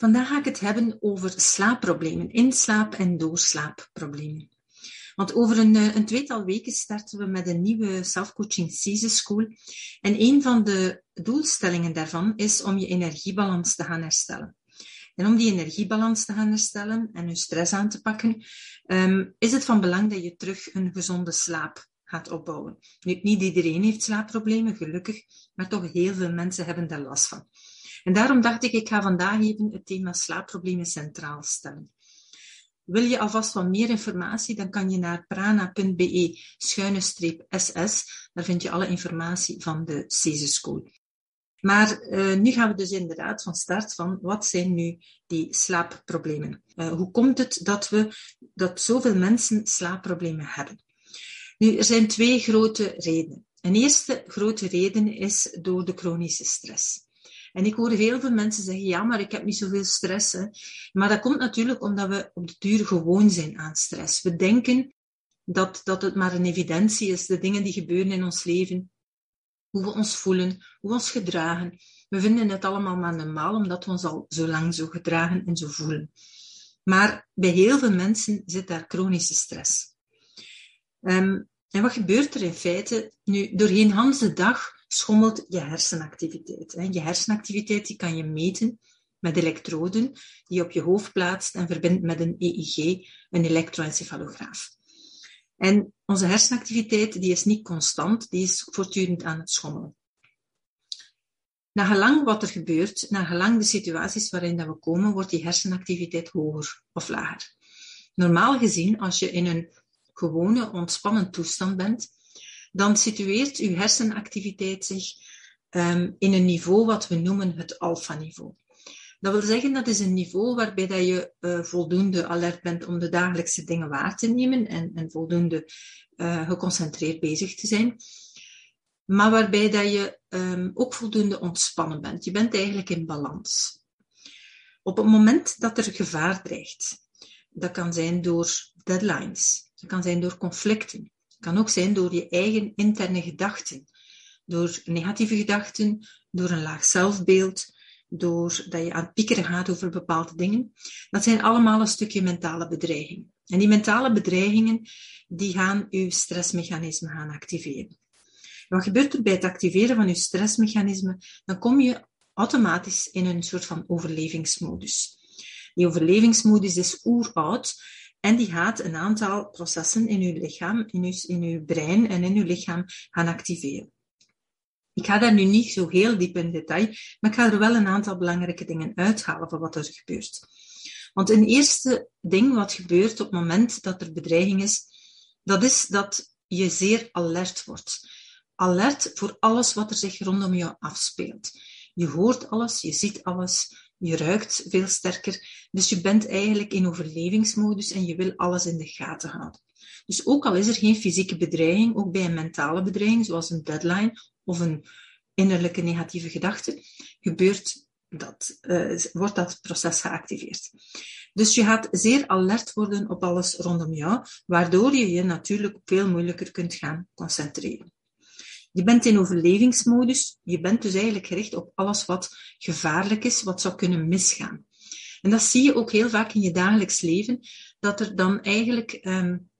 Vandaag ga ik het hebben over slaapproblemen, inslaap- en doorslaapproblemen. Want over een, eh, een tweetal weken starten we met een nieuwe self-coaching season school. En een van de doelstellingen daarvan is om je energiebalans te gaan herstellen. En om die energiebalans te gaan herstellen en je stress aan te pakken, um, is het van belang dat je terug een gezonde slaap gaat opbouwen. Niet iedereen heeft slaapproblemen, gelukkig, maar toch heel veel mensen hebben daar last van. En daarom dacht ik, ik ga vandaag even het thema slaapproblemen centraal stellen. Wil je alvast wat meer informatie, dan kan je naar prana.be-ss. Daar vind je alle informatie van de CESE School. Maar uh, nu gaan we dus inderdaad van start van wat zijn nu die slaapproblemen? Uh, hoe komt het dat we dat zoveel mensen slaapproblemen hebben? Nu, er zijn twee grote redenen. Een eerste grote reden is door de chronische stress. En ik hoor heel veel mensen zeggen, ja, maar ik heb niet zoveel stress. Hè. Maar dat komt natuurlijk omdat we op de duur gewoon zijn aan stress. We denken dat, dat het maar een evidentie is, de dingen die gebeuren in ons leven, hoe we ons voelen, hoe we ons gedragen. We vinden het allemaal maar normaal, omdat we ons al zo lang zo gedragen en zo voelen. Maar bij heel veel mensen zit daar chronische stress. Um, en wat gebeurt er in feite? Nu, doorheen de dag schommelt je hersenactiviteit. Je hersenactiviteit die kan je meten met elektroden die je op je hoofd plaatst en verbindt met een EEG, een elektroencefalograaf. En onze hersenactiviteit die is niet constant, die is voortdurend aan het schommelen. Na gelang wat er gebeurt, na gelang de situaties waarin dat we komen, wordt die hersenactiviteit hoger of lager. Normaal gezien, als je in een gewone, ontspannen toestand bent, dan situeert uw hersenactiviteit zich um, in een niveau wat we noemen het alfa-niveau. Dat wil zeggen, dat is een niveau waarbij dat je uh, voldoende alert bent om de dagelijkse dingen waar te nemen en, en voldoende uh, geconcentreerd bezig te zijn. Maar waarbij dat je um, ook voldoende ontspannen bent. Je bent eigenlijk in balans. Op het moment dat er gevaar dreigt, dat kan zijn door deadlines, dat kan zijn door conflicten, kan ook zijn door je eigen interne gedachten. Door negatieve gedachten, door een laag zelfbeeld, door dat je aan het piekeren gaat over bepaalde dingen. Dat zijn allemaal een stukje mentale bedreigingen. En die mentale bedreigingen, die gaan je stressmechanisme gaan activeren. wat gebeurt er bij het activeren van je stressmechanisme? Dan kom je automatisch in een soort van overlevingsmodus. Die overlevingsmodus is oeroud en die gaat een aantal processen in uw lichaam, in uw, in uw brein en in uw lichaam gaan activeren. Ik ga daar nu niet zo heel diep in detail, maar ik ga er wel een aantal belangrijke dingen uithalen van wat er gebeurt. Want een eerste ding wat gebeurt op het moment dat er bedreiging is, dat is dat je zeer alert wordt. Alert voor alles wat er zich rondom jou afspeelt. Je hoort alles, je ziet alles, je ruikt veel sterker. Dus je bent eigenlijk in overlevingsmodus en je wil alles in de gaten houden. Dus ook al is er geen fysieke bedreiging, ook bij een mentale bedreiging, zoals een deadline of een innerlijke negatieve gedachte, gebeurt dat, uh, wordt dat proces geactiveerd. Dus je gaat zeer alert worden op alles rondom jou, waardoor je je natuurlijk veel moeilijker kunt gaan concentreren. Je bent in overlevingsmodus. Je bent dus eigenlijk gericht op alles wat gevaarlijk is, wat zou kunnen misgaan. En dat zie je ook heel vaak in je dagelijks leven, dat er dan eigenlijk um,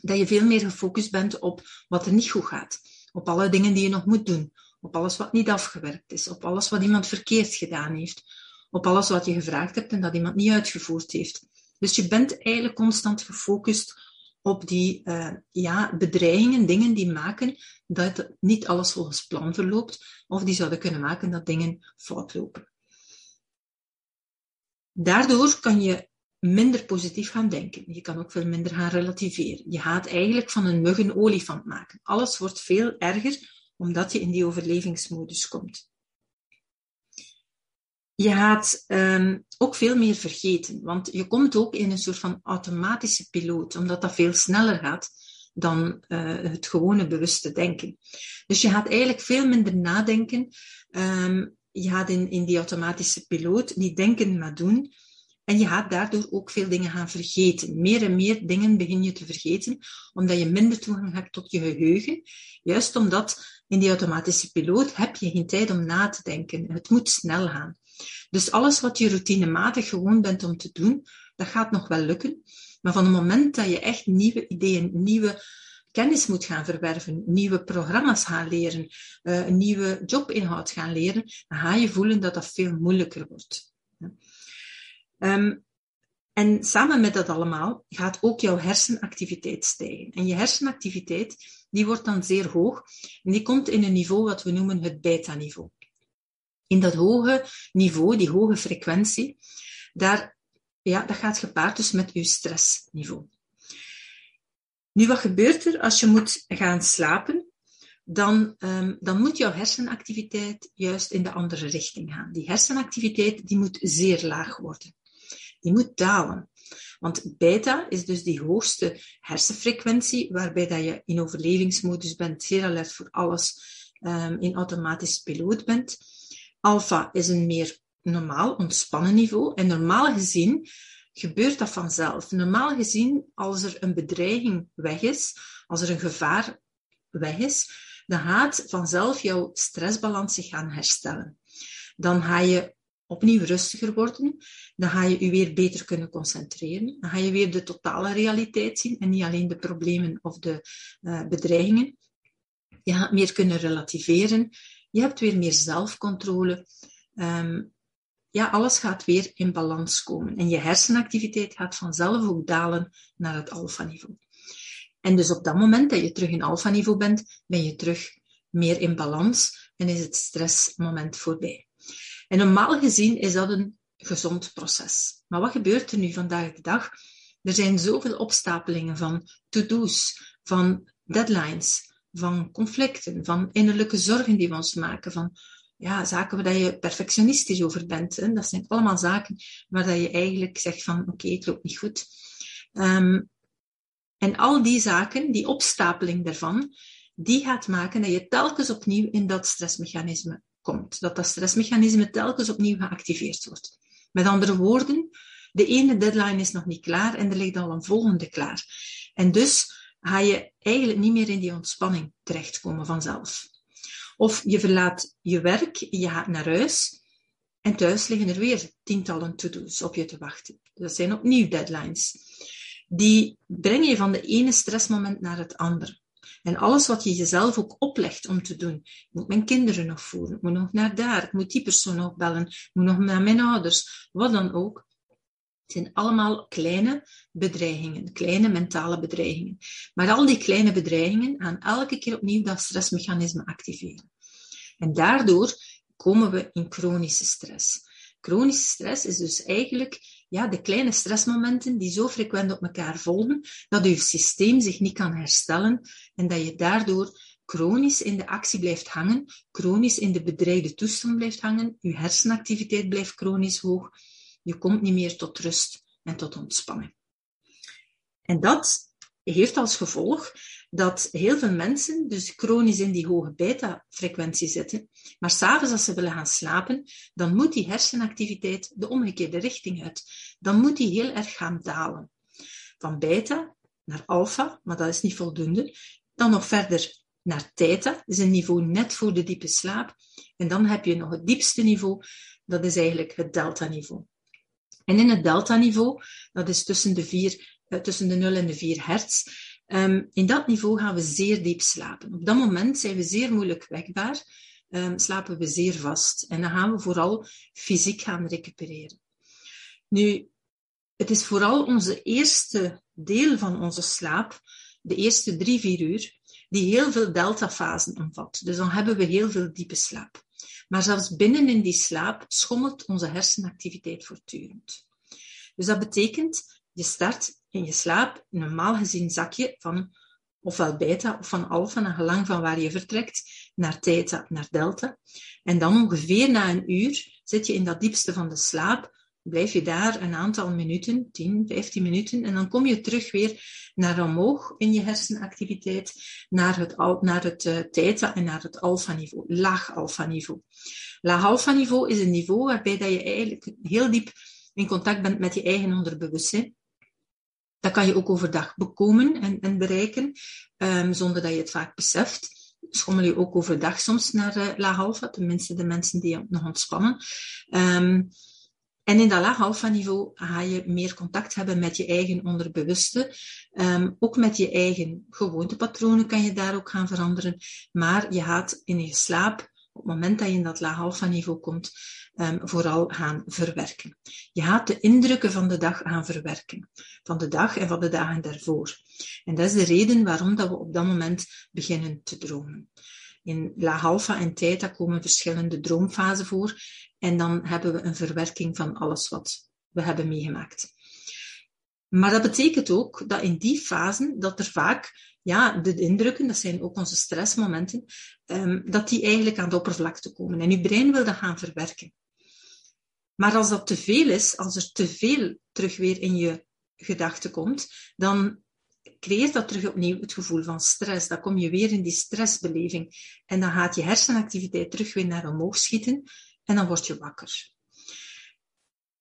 dat je veel meer gefocust bent op wat er niet goed gaat, op alle dingen die je nog moet doen, op alles wat niet afgewerkt is, op alles wat iemand verkeerd gedaan heeft, op alles wat je gevraagd hebt en dat iemand niet uitgevoerd heeft. Dus je bent eigenlijk constant gefocust op die uh, ja, bedreigingen, dingen die maken dat niet alles volgens plan verloopt, of die zouden kunnen maken dat dingen fout lopen. Daardoor kan je minder positief gaan denken. Je kan ook veel minder gaan relativeren. Je gaat eigenlijk van een mug een olifant maken. Alles wordt veel erger omdat je in die overlevingsmodus komt. je gaat um, ook veel meer vergeten, want je komt ook in een soort van automatische piloot, omdat dat veel sneller gaat dan uh, het gewone bewuste denken. Dus je gaat eigenlijk veel minder nadenken. Um, je gaat in, in die automatische piloot niet denken, maar doen. En je gaat daardoor ook veel dingen gaan vergeten. Meer en meer dingen begin je te vergeten, omdat je minder toegang hebt tot je geheugen. Juist omdat in die automatische piloot heb je geen tijd om na te denken. Het moet snel gaan. Dus alles wat je routinematig gewoon bent om te doen, dat gaat nog wel lukken. Maar van het moment dat je echt nieuwe ideeën, nieuwe kennis moet gaan verwerven, nieuwe programma's gaan leren, eh, een nieuwe jobinhoud gaan leren, dan ga je voelen dat dat veel moeilijker wordt. Um, en samen met dat allemaal gaat ook jouw hersenactiviteit stijgen. En je hersenactiviteit die wordt dan zeer hoog en die komt in een niveau wat we noemen het beta-niveau. In dat hoge niveau, die hoge frequentie, daar, ja, dat gaat gepaard dus met je stressniveau. Nu, wat gebeurt er als je moet gaan slapen? Dan, um, dan moet jouw hersenactiviteit juist in de andere richting gaan. Die hersenactiviteit die moet zeer laag worden. Die moet dalen. Want beta is dus die hoogste hersenfrequentie, waarbij dat je in overlevingsmodus bent, zeer alert voor alles, um, in automatisch piloot bent. Alpha is een meer normaal, ontspannen niveau. En normaal gezien gebeurt dat vanzelf. Normaal gezien, als er een bedreiging weg is, als er een gevaar weg is, dan gaat vanzelf jouw stressbalans zich gaan herstellen. Dan ga je opnieuw rustiger worden, dan ga je je weer beter kunnen concentreren, dan ga je weer de totale realiteit zien en niet alleen de problemen of de uh, bedreigingen. Je gaat meer kunnen relativeren, je hebt weer meer zelfcontrole. Um, ja, alles gaat weer in balans komen. En je hersenactiviteit gaat vanzelf ook dalen naar het alfa-niveau. En dus op dat moment dat je terug in alfa-niveau bent, ben je terug meer in balans en is het stressmoment voorbij. En normaal gezien is dat een gezond proces. Maar wat gebeurt er nu vandaag de dag? Er zijn zoveel opstapelingen van to-do's, van deadlines, van conflicten, van innerlijke zorgen die we ons maken, van ja, zaken waar je perfectionistisch over bent. Hè. Dat zijn allemaal zaken waar je eigenlijk zegt van oké, het loopt niet goed. Um, en al die zaken, die opstapeling daarvan, die gaat maken dat je telkens opnieuw in dat stressmechanisme komt. Dat dat stressmechanisme telkens opnieuw geactiveerd wordt. Met andere woorden, de ene deadline is nog niet klaar en er ligt al een volgende klaar. En dus ga je eigenlijk niet meer in die ontspanning terechtkomen vanzelf. Of je verlaat je werk, je gaat naar huis en thuis liggen er weer tientallen to-do's op je te wachten. Dat zijn opnieuw deadlines. Die brengen je van de ene stressmoment naar het andere. En alles wat je jezelf ook oplegt om te doen. Ik moet mijn kinderen nog voeren, ik moet nog naar daar, ik moet die persoon nog bellen, ik moet nog naar mijn ouders, wat dan ook. Het zijn allemaal kleine bedreigingen, kleine mentale bedreigingen. Maar al die kleine bedreigingen gaan elke keer opnieuw dat stressmechanisme activeren. En daardoor komen we in chronische stress. Chronische stress is dus eigenlijk ja, de kleine stressmomenten die zo frequent op elkaar volgen, dat je systeem zich niet kan herstellen en dat je daardoor chronisch in de actie blijft hangen, chronisch in de bedreigde toestand blijft hangen, je hersenactiviteit blijft chronisch hoog, je komt niet meer tot rust en tot ontspanning. En dat heeft als gevolg dat heel veel mensen dus chronisch in die hoge beta-frequentie zitten, maar s'avonds als ze willen gaan slapen, dan moet die hersenactiviteit de omgekeerde richting uit. Dan moet die heel erg gaan dalen. Van beta naar alpha, maar dat is niet voldoende. Dan nog verder naar theta, dat is een niveau net voor de diepe slaap. En dan heb je nog het diepste niveau, dat is eigenlijk het delta-niveau. En in het delta-niveau, dat is tussen de, vier, eh, tussen de 0 en de 4 hertz, um, in dat niveau gaan we zeer diep slapen. Op dat moment zijn we zeer moeilijk wekbaar, um, slapen we zeer vast. En dan gaan we vooral fysiek gaan recupereren. Nu, het is vooral onze eerste deel van onze slaap, de eerste drie, vier uur, die heel veel deltafasen omvat. Dus dan hebben we heel veel diepe slaap. Maar zelfs binnen in die slaap schommelt onze hersenactiviteit voortdurend. Dus dat betekent, je start in je slaap, normaal gezien zak je van ofwel beta of van alfa, naar gelang van waar je vertrekt, naar theta, naar delta. En dan ongeveer na een uur zit je in dat diepste van de slaap, blijf je daar een aantal minuten, 10, 15 minuten, en dan kom je terug weer naar omhoog in je hersenactiviteit, naar het, naar het uh, theta en naar het alfa-niveau, laag alfa-niveau. Laag alfa-niveau is een niveau waarbij dat je eigenlijk heel diep in contact bent met je eigen onderbewustzijn. Dat kan je ook overdag bekomen en, en bereiken, um, zonder dat je het vaak beseft. Schommel je ook overdag soms naar uh, laag alfa, tenminste de mensen die nog ontspannen. Um, en in dat laag alfa niveau ga je meer contact hebben met je eigen onderbewuste. Um, ook met je eigen gewoontepatronen kan je daar ook gaan veranderen. Maar je gaat in je slaap, op het moment dat je in dat laag alfa niveau komt, um, vooral gaan verwerken. Je gaat de indrukken van de dag gaan verwerken. Van de dag en van de dagen daarvoor. En dat is de reden waarom dat we op dat moment beginnen te dromen. In laag alfa en theta komen verschillende droomfasen voor. En dan hebben we een verwerking van alles wat we hebben meegemaakt. Maar dat betekent ook dat in die fasen, dat er vaak, ja, de indrukken, dat zijn ook onze stressmomenten, um, dat die eigenlijk aan de oppervlakte komen. En je brein wil dat gaan verwerken. Maar als dat te veel is, als er te veel terug weer in je gedachten komt, dan creëert dat terug opnieuw het gevoel van stress. Dan kom je weer in die stressbeleving. En dan gaat je hersenactiviteit terug weer naar omhoog schieten en dan word je wakker.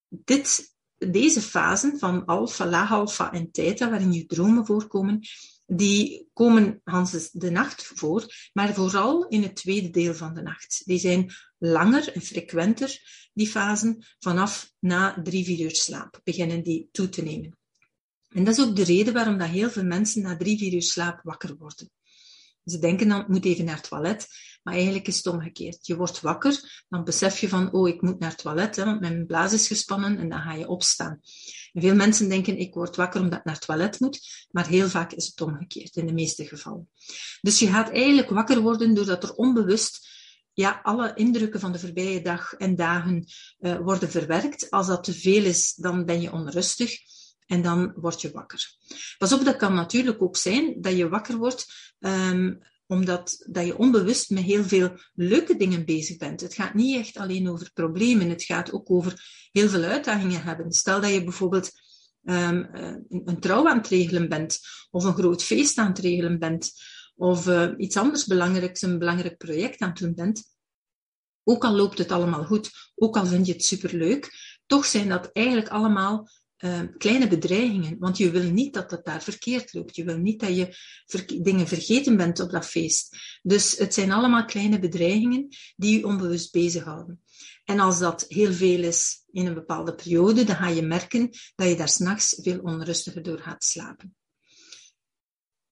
Dit, deze fasen van alfa, laag alfa en theta, waarin je dromen voorkomen, die komen Hans de nacht voor, maar vooral in het tweede deel van de nacht. Die zijn langer en frequenter, die fasen, vanaf na drie, vier uur slaap beginnen die toe te nemen. En dat is ook de reden waarom dat heel veel mensen na drie, vier uur slaap wakker worden. Ze denken dan, ik moet even naar het toilet, maar eigenlijk is het omgekeerd. Je wordt wakker, dan besef je van, oh, ik moet naar het toilet, hè, want mijn blaas is gespannen en dan ga je opstaan. Veel mensen denken, ik word wakker omdat ik naar het toilet moet, maar heel vaak is het omgekeerd, in de meeste gevallen. Dus je gaat eigenlijk wakker worden doordat er onbewust ja, alle indrukken van de voorbije dag en dagen uh, worden verwerkt. Als dat te veel is, dan ben je onrustig en dan word je wakker. Pas op, dat kan natuurlijk ook zijn dat je wakker wordt um, omdat dat je onbewust met heel veel leuke dingen bezig bent. Het gaat niet echt alleen over problemen, het gaat ook over heel veel uitdagingen hebben. Stel dat je bijvoorbeeld um, een trouw aan het regelen bent, of een groot feest aan het regelen bent, of uh, iets anders belangrijks, een belangrijk project aan het doen bent. Ook al loopt het allemaal goed, ook al vind je het superleuk, toch zijn dat eigenlijk allemaal uh, kleine bedreigingen. Want je wil niet dat het daar verkeerd loopt. Je wil niet dat je dingen vergeten bent op dat feest. Dus het zijn allemaal kleine bedreigingen die je onbewust bezighouden. En als dat heel veel is in een bepaalde periode, dan ga je merken dat je daar s'nachts veel onrustiger door gaat slapen.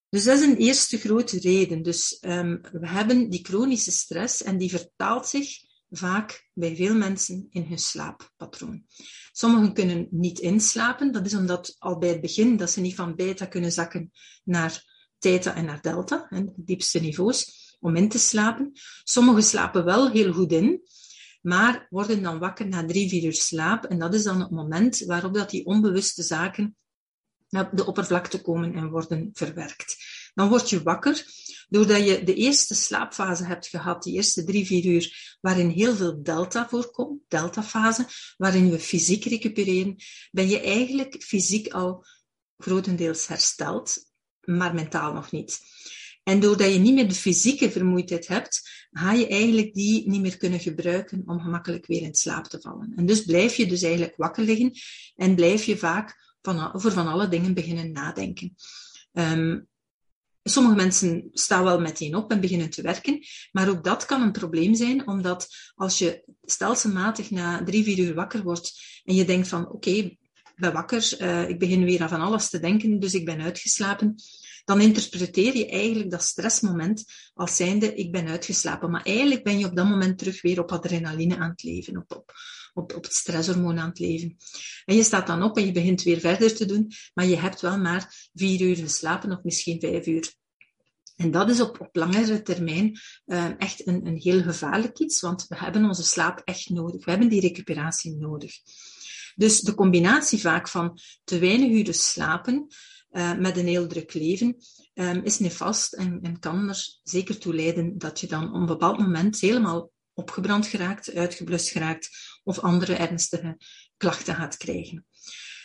Dus dat is een eerste grote reden. Dus um, we hebben die chronische stress en die vertaalt zich vaak bij veel mensen in hun slaappatroon. Sommigen kunnen niet inslapen. Dat is omdat al bij het begin dat ze niet van beta kunnen zakken naar theta en naar delta, de diepste niveaus, om in te slapen. Sommigen slapen wel heel goed in, maar worden dan wakker na drie, vier uur slaap. En dat is dan het moment waarop dat die onbewuste zaken naar de oppervlakte komen en worden verwerkt. Dan word je wakker doordat je de eerste slaapfase hebt gehad, die eerste drie, vier uur, waarin heel veel delta voorkomt, deltafase, waarin we fysiek recupereren, ben je eigenlijk fysiek al grotendeels hersteld, maar mentaal nog niet. En doordat je niet meer de fysieke vermoeidheid hebt, ga je eigenlijk die niet meer kunnen gebruiken om gemakkelijk weer in slaap te vallen. En dus blijf je dus eigenlijk wakker liggen en blijf je vaak van, over van alle dingen beginnen nadenken. Um, Sommige mensen staan wel meteen op en beginnen te werken, maar ook dat kan een probleem zijn, omdat als je stelselmatig na drie, vier uur wakker wordt en je denkt van oké, ik ben wakker, uh, ik begin weer aan van alles te denken, dus ik ben uitgeslapen, dan interpreteer je eigenlijk dat stressmoment als zijnde ik ben uitgeslapen. Maar eigenlijk ben je op dat moment terug weer op adrenaline aan het leven, op, op, op, op het stresshormoon aan het leven. En je staat dan op en je begint weer verder te doen, maar je hebt wel maar vier uur geslapen of misschien vijf uur. En dat is op, op langere termijn uh, echt een, een heel gevaarlijk iets, want we hebben onze slaap echt nodig. We hebben die recuperatie nodig. Dus de combinatie vaak van te weinig uren slapen, uh, met een heel druk leven, um, is nefast en, en kan er zeker toe leiden dat je dan op een bepaald moment helemaal opgebrand geraakt, uitgeblust geraakt of andere ernstige klachten gaat krijgen.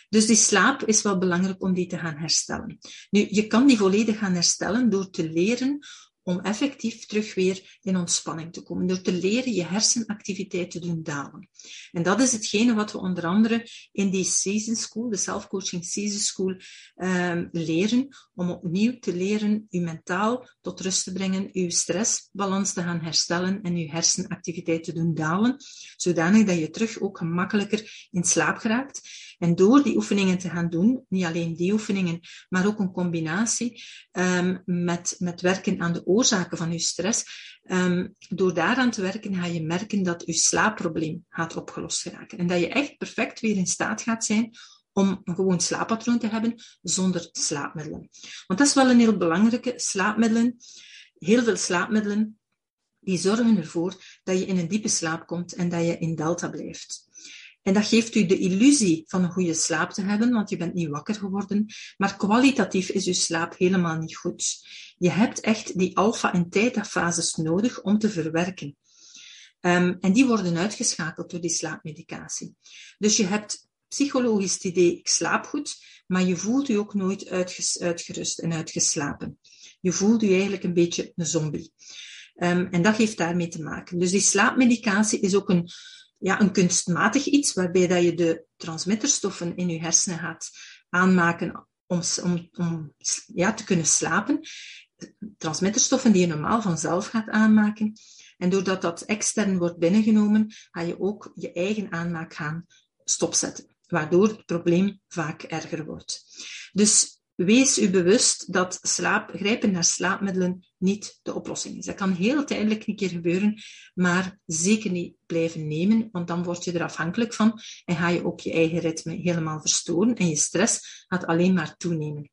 Dus die slaap is wel belangrijk om die te gaan herstellen. Nu, je kan die volledig gaan herstellen door te leren om effectief terug weer in ontspanning te komen. Door te leren je hersenactiviteit te doen dalen. En dat is hetgene wat we onder andere in die Season School, de Self-Coaching Season School, um, leren. Om opnieuw te leren je mentaal tot rust te brengen, je stressbalans te gaan herstellen en je hersenactiviteit te doen dalen. Zodanig dat je terug ook gemakkelijker in slaap geraakt. En door die oefeningen te gaan doen, niet alleen die oefeningen, maar ook een combinatie um, met, met werken aan de oorzaken van je stress. Um, door daaraan te werken ga je merken dat je slaapprobleem gaat opgelost geraken. En dat je echt perfect weer in staat gaat zijn om een gewoon slaappatroon te hebben zonder slaapmiddelen. Want dat is wel een heel belangrijke. Slaapmiddelen, heel veel slaapmiddelen, die zorgen ervoor dat je in een diepe slaap komt en dat je in delta blijft. En dat geeft u de illusie van een goede slaap te hebben, want je bent niet wakker geworden. Maar kwalitatief is uw slaap helemaal niet goed. Je hebt echt die alpha- en theta-fases nodig om te verwerken. Um, en die worden uitgeschakeld door die slaapmedicatie. Dus je hebt psychologisch het idee, ik slaap goed, maar je voelt je ook nooit uitgerust en uitgeslapen. Je voelt je eigenlijk een beetje een zombie. Um, en dat heeft daarmee te maken. Dus die slaapmedicatie is ook een, ja, een kunstmatig iets, waarbij dat je de transmitterstoffen in je hersenen gaat aanmaken om, om, om ja, te kunnen slapen. Transmitterstoffen die je normaal vanzelf gaat aanmaken. En doordat dat extern wordt binnengenomen, ga je ook je eigen aanmaak gaan stopzetten, waardoor het probleem vaak erger wordt. Dus wees u bewust dat slaap, grijpen naar slaapmiddelen niet de oplossing is. Dat kan heel tijdelijk een keer gebeuren, maar zeker niet blijven nemen, want dan word je er afhankelijk van en ga je ook je eigen ritme helemaal verstoren en je stress gaat alleen maar toenemen.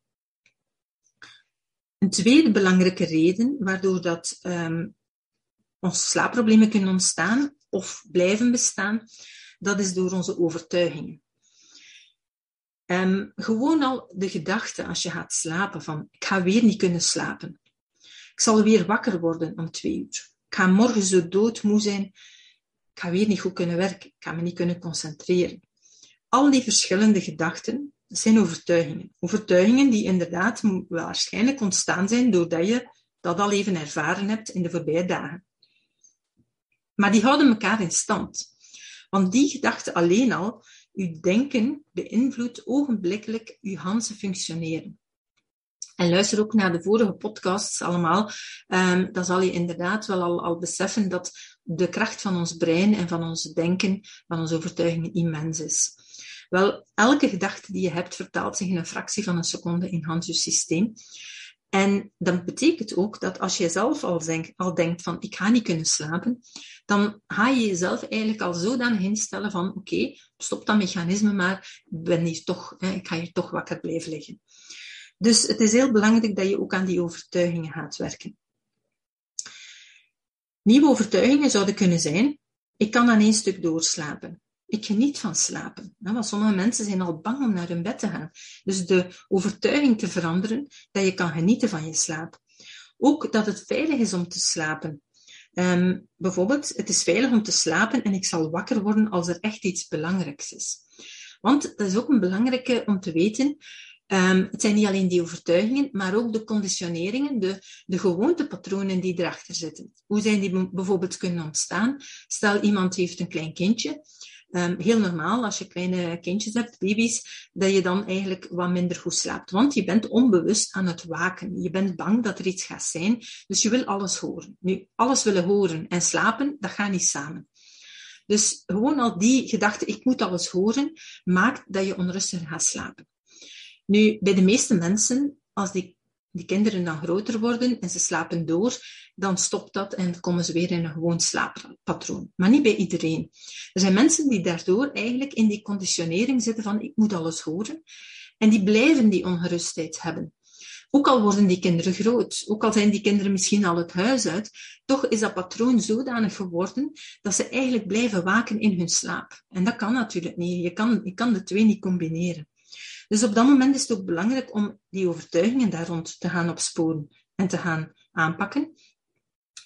Een tweede belangrijke reden waardoor dat um, onze slaapproblemen kunnen ontstaan of blijven bestaan, dat is door onze overtuigingen. Um, gewoon al de gedachte als je gaat slapen van ik ga weer niet kunnen slapen. Ik zal weer wakker worden om twee uur. Ik ga morgen zo doodmoe zijn. Ik ga weer niet goed kunnen werken. Ik ga me niet kunnen concentreren. Al die verschillende gedachten, zijn overtuigingen. Overtuigingen die inderdaad waarschijnlijk ontstaan zijn doordat je dat al even ervaren hebt in de voorbije dagen. Maar die houden elkaar in stand. Want die gedachte alleen al uw denken beïnvloedt ogenblikkelijk uw ganse functioneren. En luister ook naar de vorige podcasts allemaal. Um, dan zal je inderdaad wel al, al beseffen dat de kracht van ons brein en van ons denken, van onze overtuigingen immens is. Wel, elke gedachte die je hebt vertaalt zich in een fractie van een seconde in Hans systeem. En dat betekent ook dat als je zelf al, al denkt van ik ga niet kunnen slapen, dan ga je jezelf eigenlijk al zodanig instellen van oké, stop dat mechanisme maar, ben hier toch, hè, ik ga hier toch wakker blijven liggen. Dus het is heel belangrijk dat je ook aan die overtuigingen gaat werken. Nieuwe overtuigingen zouden kunnen zijn, ik kan aan één stuk doorslapen. Ik geniet van slapen. Want sommige mensen zijn al bang om naar hun bed te gaan. Dus de overtuiging te veranderen dat je kan genieten van je slaap. Ook dat het veilig is om te slapen. Um, bijvoorbeeld, het is veilig om te slapen en ik zal wakker worden als er echt iets belangrijks is. Want dat is ook een belangrijke om te weten. Um, het zijn niet alleen die overtuigingen, maar ook de conditioneringen, de, de gewoontepatronen die erachter zitten. Hoe zijn die bijvoorbeeld kunnen ontstaan? Stel, iemand heeft een klein kindje Um, heel normaal als je kleine kindjes hebt, baby's, dat je dan eigenlijk wat minder goed slaapt. Want je bent onbewust aan het waken. Je bent bang dat er iets gaat zijn, dus je wil alles horen. Nu, alles willen horen en slapen, dat gaat niet samen. Dus gewoon al die gedachte, ik moet alles horen, maakt dat je onrustig gaat slapen. Nu, bij de meeste mensen, als die die kinderen dan groter worden en ze slapen door, dan stopt dat en komen ze weer in een gewoon slaappatroon. Maar niet bij iedereen. Er zijn mensen die daardoor eigenlijk in die conditionering zitten van ik moet alles horen. En die blijven die ongerustheid hebben. Ook al worden die kinderen groot, ook al zijn die kinderen misschien al het huis uit, toch is dat patroon zodanig geworden dat ze eigenlijk blijven waken in hun slaap. En dat kan natuurlijk niet. Je kan, je kan de twee niet combineren. Dus op dat moment is het ook belangrijk om die overtuigingen daar rond te gaan opsporen en te gaan aanpakken.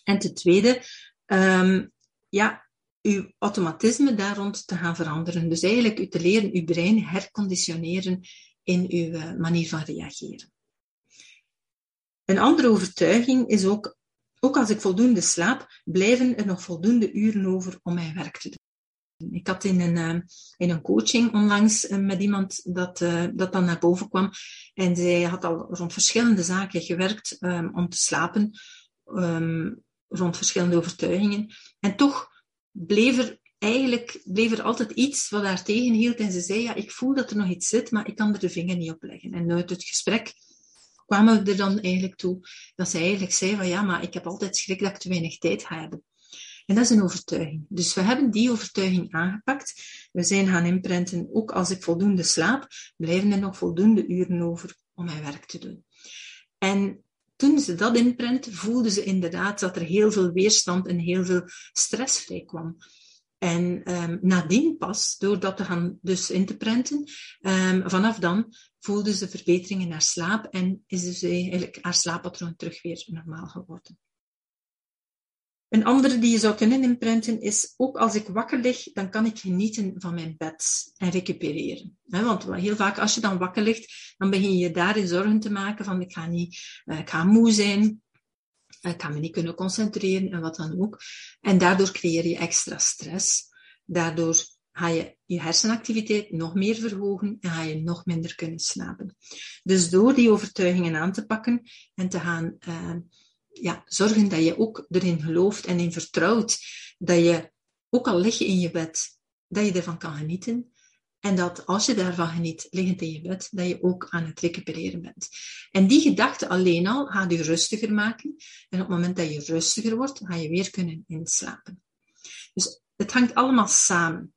En ten tweede, um, ja, uw automatisme daar rond te gaan veranderen. Dus eigenlijk u te leren uw brein herconditioneren in uw eh, manier van reageren. Een andere overtuiging is ook, ook als ik voldoende slaap, blijven er nog voldoende uren over om mijn werk te doen. Ik had in een, uh, in een coaching onlangs uh, met iemand dat, uh, dat dan naar boven kwam. En zij had al rond verschillende zaken gewerkt um, om te slapen, um, rond verschillende overtuigingen. En toch bleef er eigenlijk bleef er altijd iets wat haar tegenhield. En ze zei, ja, ik voel dat er nog iets zit, maar ik kan er de vinger niet op leggen. En uit het gesprek kwamen we er dan eigenlijk toe dat ze eigenlijk zei van, ja, maar ik heb altijd schrik dat ik te weinig tijd ga hebben. En dat is een overtuiging. Dus we hebben die overtuiging aangepakt. We zijn gaan imprinten, ook als ik voldoende slaap, blijven er nog voldoende uren over om mijn werk te doen. En toen ze dat inprinten, voelden ze inderdaad dat er heel veel weerstand en heel veel stress vrij kwam. En um, nadien pas, door dat te gaan dus in te printen, um, vanaf dan voelden ze verbeteringen naar slaap en is dus eigenlijk haar slaappatroon terug weer normaal geworden. Een andere die je zou kunnen imprinten is, ook als ik wakker lig, dan kan ik genieten van mijn bed en recupereren. Want heel vaak als je dan wakker ligt, dan begin je daarin zorgen te maken van ik ga, niet, eh, ga moe zijn, ik ga me niet kunnen concentreren en wat dan ook. En daardoor creëer je extra stress. Daardoor ga je je hersenactiviteit nog meer verhogen en ga je nog minder kunnen slapen. Dus door die overtuigingen aan te pakken en te gaan uh, ja, zorgen dat je ook erin gelooft en in vertrouwt dat je, ook al lig je in je bed, dat je ervan kan genieten. En dat als je daarvan geniet, liggend in je bed, dat je ook aan het recupereren bent. En die gedachte alleen al gaat je rustiger maken. En op het moment dat je rustiger wordt, ga je weer kunnen inslapen. Dus het hangt allemaal samen.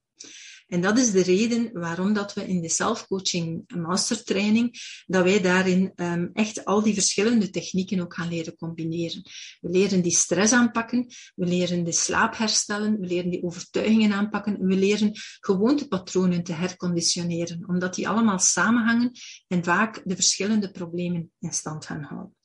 En dat is de reden waarom dat we in de self-coaching mastertraining, dat wij daarin um, echt al die verschillende technieken ook gaan leren combineren. We leren die stress aanpakken, we leren de slaap herstellen, we leren die overtuigingen aanpakken, we leren gewoontepatronen te herconditioneren, omdat die allemaal samenhangen en vaak de verschillende problemen in stand gaan houden.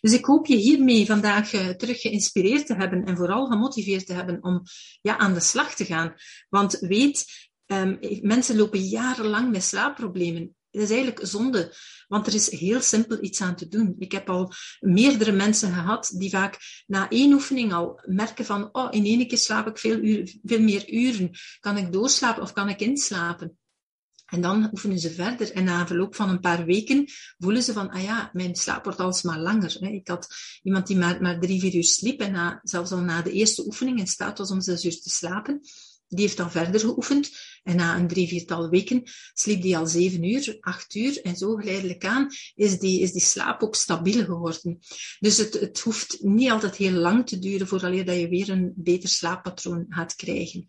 Dus ik hoop je hiermee vandaag uh, terug geïnspireerd te hebben en vooral gemotiveerd te hebben om ja, aan de slag te gaan. Want weet, um, mensen lopen jarenlang met slaapproblemen. Het is eigenlijk zonde, want er is heel simpel iets aan te doen. Ik heb al meerdere mensen gehad die vaak na één oefening al merken van, oh, in één keer slaap ik veel, uur, veel meer uren. Kan ik doorslapen of kan ik inslapen? En dan oefenen ze verder. En na verloop van een paar weken voelen ze van, ah ja, mijn slaap wordt alsmaar langer. Ik had iemand die maar, maar drie, vier uur sliep en na, zelfs al na de eerste oefening in staat was om zes uur te slapen. Die heeft dan verder geoefend. En na een drie, viertal weken sliep die al zeven uur, acht uur. En zo geleidelijk aan is die, is die slaap ook stabiel geworden. Dus het, het hoeft niet altijd heel lang te duren voordat je weer een beter slaappatroon gaat krijgen.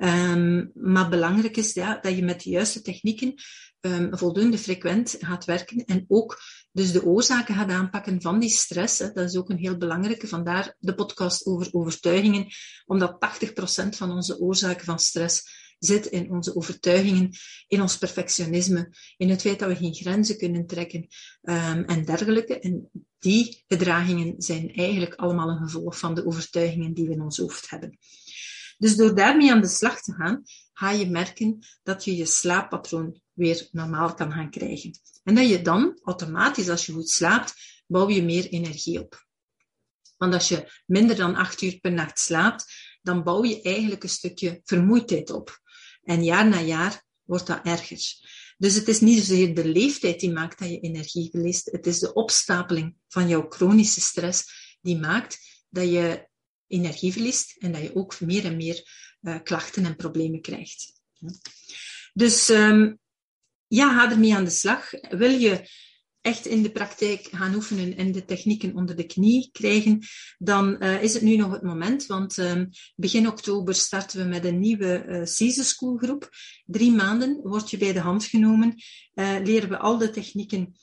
Um, maar belangrijk is ja, dat je met de juiste technieken um, voldoende frequent gaat werken en ook dus de oorzaken gaat aanpakken van die stress. Hè. Dat is ook een heel belangrijke, vandaar de podcast over overtuigingen, omdat 80% van onze oorzaken van stress zit in onze overtuigingen, in ons perfectionisme, in het feit dat we geen grenzen kunnen trekken um, en dergelijke. En die gedragingen zijn eigenlijk allemaal een gevolg van de overtuigingen die we in ons hoofd hebben. Dus door daarmee aan de slag te gaan, ga je merken dat je je slaappatroon weer normaal kan gaan krijgen. En dat je dan automatisch, als je goed slaapt, bouw je meer energie op. Want als je minder dan acht uur per nacht slaapt, dan bouw je eigenlijk een stukje vermoeidheid op. En jaar na jaar wordt dat erger. Dus het is niet zozeer de leeftijd die maakt dat je energie verliest. Het is de opstapeling van jouw chronische stress die maakt dat je energie verliest en dat je ook meer en meer uh, klachten en problemen krijgt. Dus um, ja, ga ermee aan de slag. Wil je echt in de praktijk gaan oefenen en de technieken onder de knie krijgen, dan uh, is het nu nog het moment. Want um, begin oktober starten we met een nieuwe uh, Caesar School groep. Drie maanden word je bij de hand genomen. Leren we al de technieken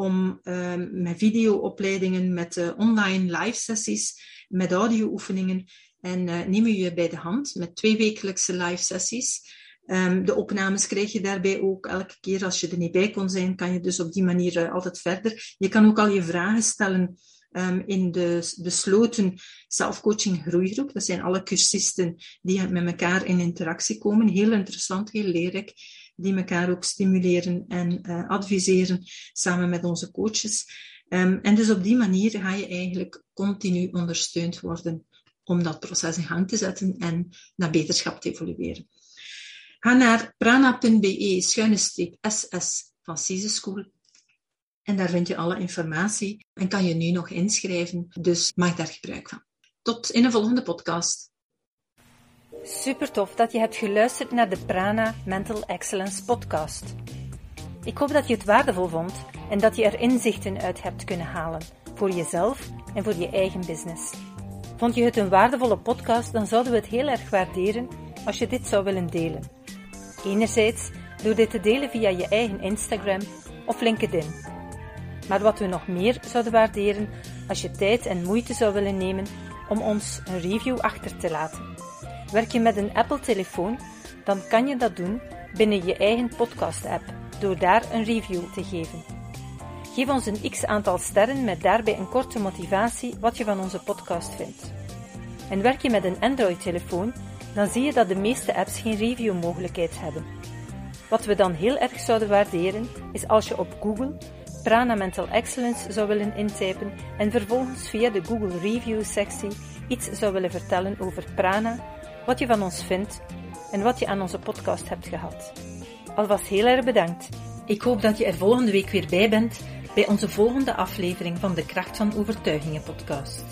om uh, met videoopleidingen, met uh, online live sessies, met audio-oefeningen en uh, nemen je bij de hand met twee wekelijkse live sessies. Ehm, de opnames krijg je daarbij ook elke keer. Als je er niet bij kon zijn, kan je dus op die manier uh, altijd verder. Je kan ook al je vragen stellen um, in de besloten zelfcoaching groeigroep. Dat zijn alle cursisten die met elkaar in interactie komen. Heel interessant, heel leerrijk. Die elkaar ook stimuleren en uh, adviseren samen met onze coaches. Um, en dus op die manier ga je eigenlijk continu ondersteund worden om dat proces in gang te zetten en naar beterschap te evolueren. Ga naar prana.be schuine ss van CISE School en daar vind je alle informatie en kan je nu nog inschrijven. Dus maak daar gebruik van. Tot in een volgende podcast. Super tof dat je hebt geluisterd naar de Prana Mental Excellence podcast. Ik hoop dat je het waardevol vond en dat je er inzichten uit hebt kunnen halen voor jezelf en voor je eigen business. Vond je het een waardevolle podcast, dan zouden we het heel erg waarderen als je dit zou willen delen. Enerzijds door dit te delen via je eigen Instagram of LinkedIn. Maar wat we nog meer zouden waarderen als je tijd en moeite zou willen nemen om ons een review achter te laten. Werk je met een Apple-telefoon, dan kan je dat doen binnen je eigen podcast-app door daar een review te geven. Geef ons een x aantal sterren met daarbij een korte motivatie wat je van onze podcast vindt. En werk je met een Android-telefoon, dan zie je dat de meeste apps geen review-mogelijkheid hebben. Wat we dan heel erg zouden waarderen, is als je op Google Prana Mental Excellence zou willen intypen en vervolgens via de Google Review sectie iets zou willen vertellen over Prana, wat je van ons vindt en wat je aan onze podcast hebt gehad. Alvast heel erg bedankt. Ik hoop dat je er volgende week weer bij bent bij onze volgende aflevering van de Kracht van Overtuigingen podcast.